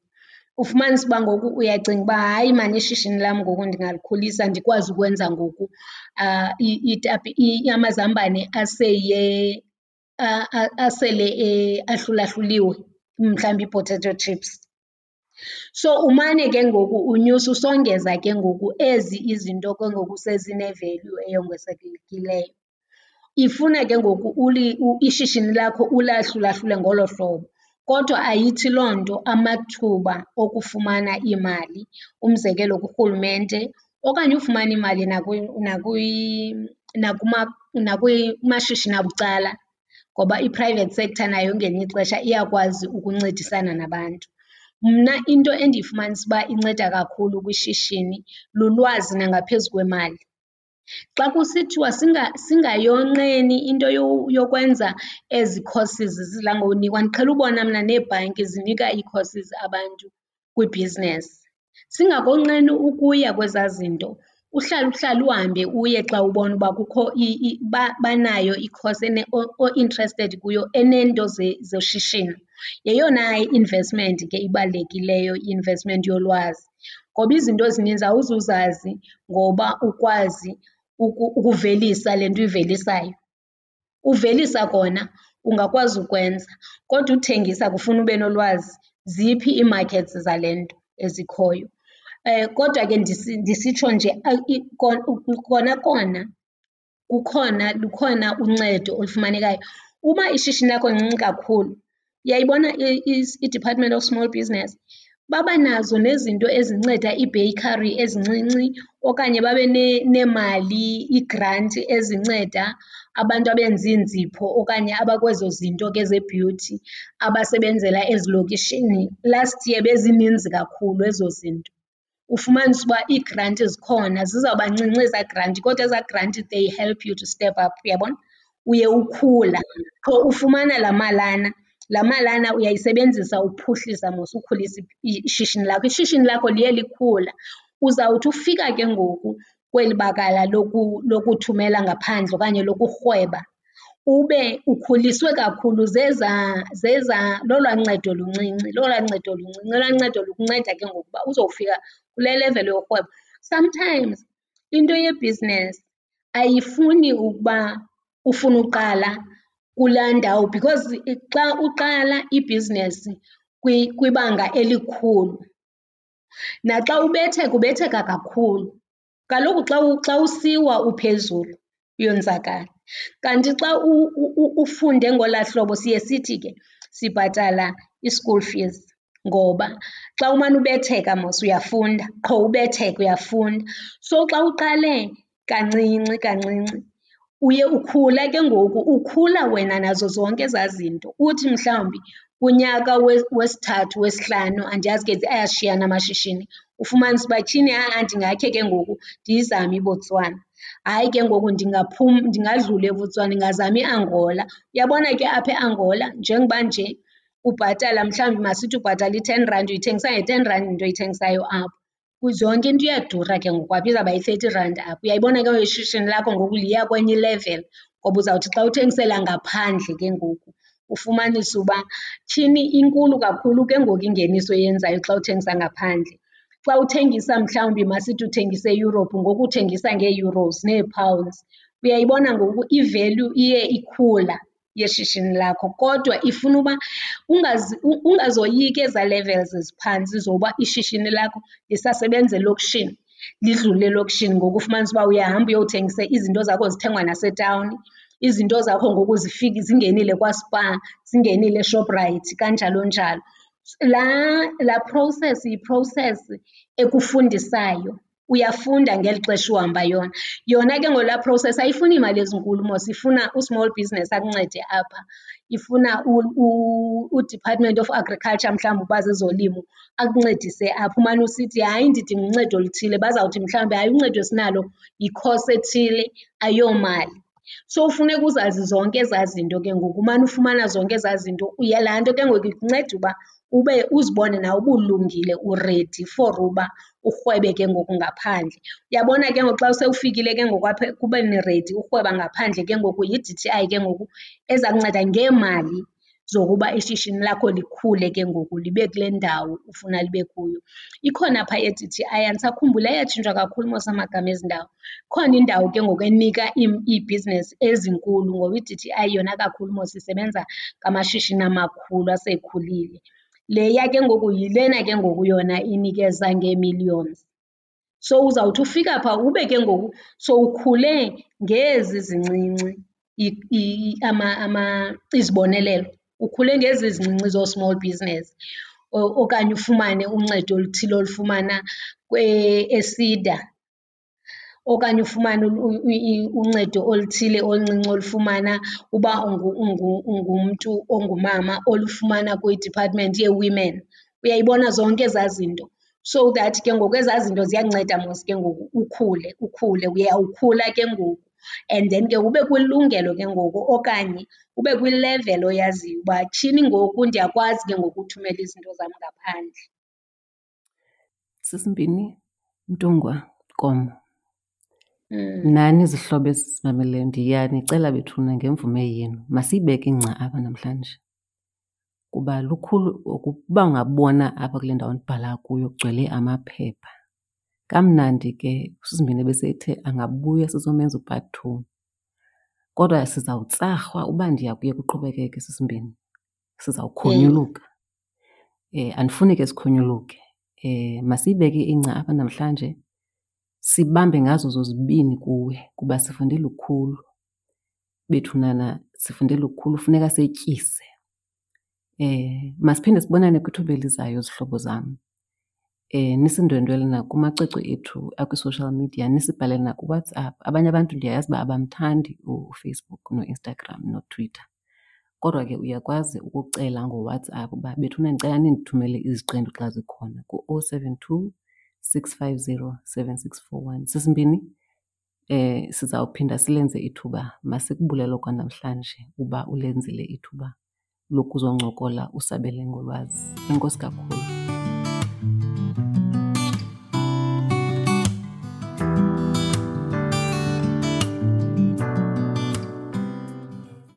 Ufumanise uba ngoku uyacinga uba hayi maan ishishini lam ngoku ndingalikhulisa ndikwazi ukwenza ngoku amazambane asele ahlulahluliwe, mhlawumbi ii-potato chips. So umane ke ngoku unyusa usongeza ke ngoku ezi izinto ke ngoku sezine-value eyongezekileyo. Ifuna ke ngoku ishishini lakho ulahlulahlule ngolo hlobo. Kodwa ayithi loo nto amathuba okufumana iimali, umzekelo kurhulumente okanye ufumana imali nakumashishini abucala ngoba i-private sector nayo ngelinye ixesha iyakwazi ukuncedisana nabantu. Mna into endiyifumanisa uba inceda kakhulu kwishishini lulwazi nangaphezu kwemali. Xa kusithiwa singayonqeni into yokwenza ezi courses zidla ngokunikwa, ndiqhele ubona mna neebhanki zinika ii-courses abantu kwibhizinesi. Singakonqeni ukuya kwezaa zinto, uhlale uhlale uhambe uye xa ubona uba kukho banayo i-course o-interested kuyo eneento zoshishino. Yeyona investment ke ibalulekileyo i-investment yolwazi ngoba izinto ezininzi awuzuzazi ngoba ukwazi. ukuvelisa le nto uyivelisayo. Uvelisa kona ungakwazi ukwenza kodwa uthengisa kufuna ube nolwazi, ziphi ii-markets zale nto ezikhoyo. Kodwa ke ndisitsho nje kona kona kukhona, lukhona uncedo olufumanekayo. Uba ishishini lakho lincinci kakhulu uyayibona iDepartment of Small Business Babanazo nezinto ezinceda iibheyikhari ezincinci okanye babe neemali, iigranti ezinceda abantu abenza iinzipho okanye abakwezo zinto ke zebhiyuthi abasebenzela ezilokishini. Last year bezininzi kakhulu ezo zinto. Ufumanise uba iigranti zikhona, zizawuba ncinci ezaa granti kodwa ezaa granti they help you to step up, uyabona? Uye ukhula, qho ufumana laa malana. Laa malana uyayisebenzisa uphuhlisa mos, ukhulisa ishishini lakho. Ishishini lakho liye likhula. Uzawuthi ufika ke ngoku kweli bakala lokuthumela ngaphandle okanye lokurhweba ube ukhuliswe kakhulu zeza zeza lolwaa ncedo luncinci, lolwancedo luncinci. lwancedo lukunceda ke ngoku uba uzofika kule level yorhwebo. Sometimes into yebhizinesi ayifuni ukuba ufuna uqala kulaa ndawo because xa uqala ibhizinesi kwibanga elikhulu naxa ubetheka ubetheka kakhulu. Kaloku xa xa usiwa uphezulu uyonzakala. Kanti xa ufunde ngolaa hlobo siye sithi ke sibhatala i-school fees ngoba xa umane ubetheka mos uyafunda, qho ubetheka uyafunda. So xa uqale kancinci kancinci Uye ukhula ke ngoku, ukhula wena nazo zonke ezaa zinto. Uthi mhlawumbi kunyaka wesithathu, wesihlanu, andiyazi ke ayashiyana amashishini, ufumanise uba tyhini ha-a ndingakhe ke ngoku ndiyizame iBotswana. Hayi ke ngoku ndingadlula eBotswana ndingazama iAngola. Uyabona ke apha eAngola njengoba nje ubhatala mhlawumbi masithi ubhatala i-ten rand uyithengisa nge-ten rand into oyithengisayo apho. Yonke into iyadura ke ngoku apha, izawuba yi-thirty rand apha. Uyayibona ke ngoku ishishini lakho ngoku liya kwenye i-level ngoba uzawuthi xa uthengisela ngaphandle ke ngoku ufumanise uba tyhini inkulu kakhulu ke ngoku ingeniso oyenzayo xa uthengisa ngaphandle. Xa uthengisa mhlawumbi masithi uthengisa eEurope ngoku uthengisa ngee-euros nee-pounds. Uyayibona ngoku i-value iye ikhula. Yeshishini lakho kodwa ifuna uba ungazoyiki ezaa levels ziphantsi zoba ishishini lakho lisasebenza elokishini, lidlule elokishini. Ngoku ufumanise uba uyahamba uyothengisa izinto zakho zithengwa nasetawuni, izinto zakho ngoku zifika zingenile kwaSpar, zingenile eShoprite kanjalo njalo. Laa, laa process yi-process ekufundisayo, uyafunda ngeli xesha uhamba yona. Yona ke ngolaa process ayifuni imali ezinkulu mos, ifuna u-small business akuncede apha. Ifuna uDepartment of Agriculture mhlawumbi uba zezolimo akuncedise apha. umane usithi hayi ndidinga uncedo oluthile. Bazawuthi mhlawumbi hayi uncedo esinalo yikhosi ethile ayomali. So funeka uzazi zonke ezaa zinto ke ngoku, umane ufumana zonke ezaa zinto. Laa nto ke ngoku ikunceda uba ube uzibone nawe ubulungile uredi for uba urhwebe ke ngoku ngaphandle. Uyabona ke ngoku xa sewufikile ke ngoku apha ekubeni redi urhweba ngaphandle ke ngoku yi-D_T_I ke ngoku eza kunceda ngeemali zokuba ishishini lakho likhule ke ngoku libe kule ndawo ufuna libe kuyo. Ikhona phaa i-D_T_I, andisakhumbuli ayatshintshwa kakhulu mos amagama ezi ndawo. Ikhona indawo ke ngoku enika iibhizinesi ezinkulu ngoba i-D_T_I yona kakhulu mos isebenza ngamashishini amakhulu asekhulile. Leya ke ngoku yilena ke ngoku yona inikeza ngeemillions. So uzawuthi ufika phaa ube ke ngoku sowukhule ngezi zincinci izibonelelo, ukhule ngezi zincinci zoo-small business. Okanye ufumane uncedo oluthile olufumana eSEDA okanye ufumane uncedo oluthile oluncinci olufumana uba ungumntu ongumama olufumana kwiDepartment yeWomen. Uyayibona zonke ezaa zinto? So that ke ngoku ezaa zinto ziyanceda mos ke ngoku ukhule ukhule, uyawukhula ke ngoku. And then ke ube kwilungelo ke ngoku okanye ube kwi-level oyaziyo uba tshini ngoku ndiyakwazi ke ngoku uthumela izinto zam ngaphandle. Sisimbini Mntungwa nani izihlobo ezisimameleyo ndiyanicela bethuna ngemvume yenu masiyibeke ingca apha namhlanje. Kuba lukhulu ukuba ungabona apha kule ndawo ndibhala kuyo kugcwele amaphepha. Kamnandi ke usisi Mbini ebesethe angabuya sizomenza u-part two. Kodwa sizawutsarhwa uba ndiya kuye kuqhubekeke Sisi Mbini, sizawukhonyuluka. Andifuni ke sikhonyuluke, masiyibeke ingca apha namhlanje sibambe ngazo zozibini kuwe kuba sifunde lukhulu. Bethunana sifunde lukhulu, funeka setyise. Masiphinde sibonane kwithuba elizayo zihlobo zam. Nisindwendwele nakumacwecwe ethu akwi-social media, nisibhalele nakuWhatsApp. Abanye abantu ndiyayazi uba abamthandi uFacebook noInstagram noTwitter. Kodwa ke uyakwazi ukucela ngoWhatsApp uba bethuna ndicela nindithumele iziqendu xa zikhona ku-oh seven two 650 7641 sesimbini eh sizawuphinda silenze ithuba. Masikubulelo kwanamhlanje uba ulenzile ithuba lokuzoncokola usabele ngolwazi. Enkosi kakhulu.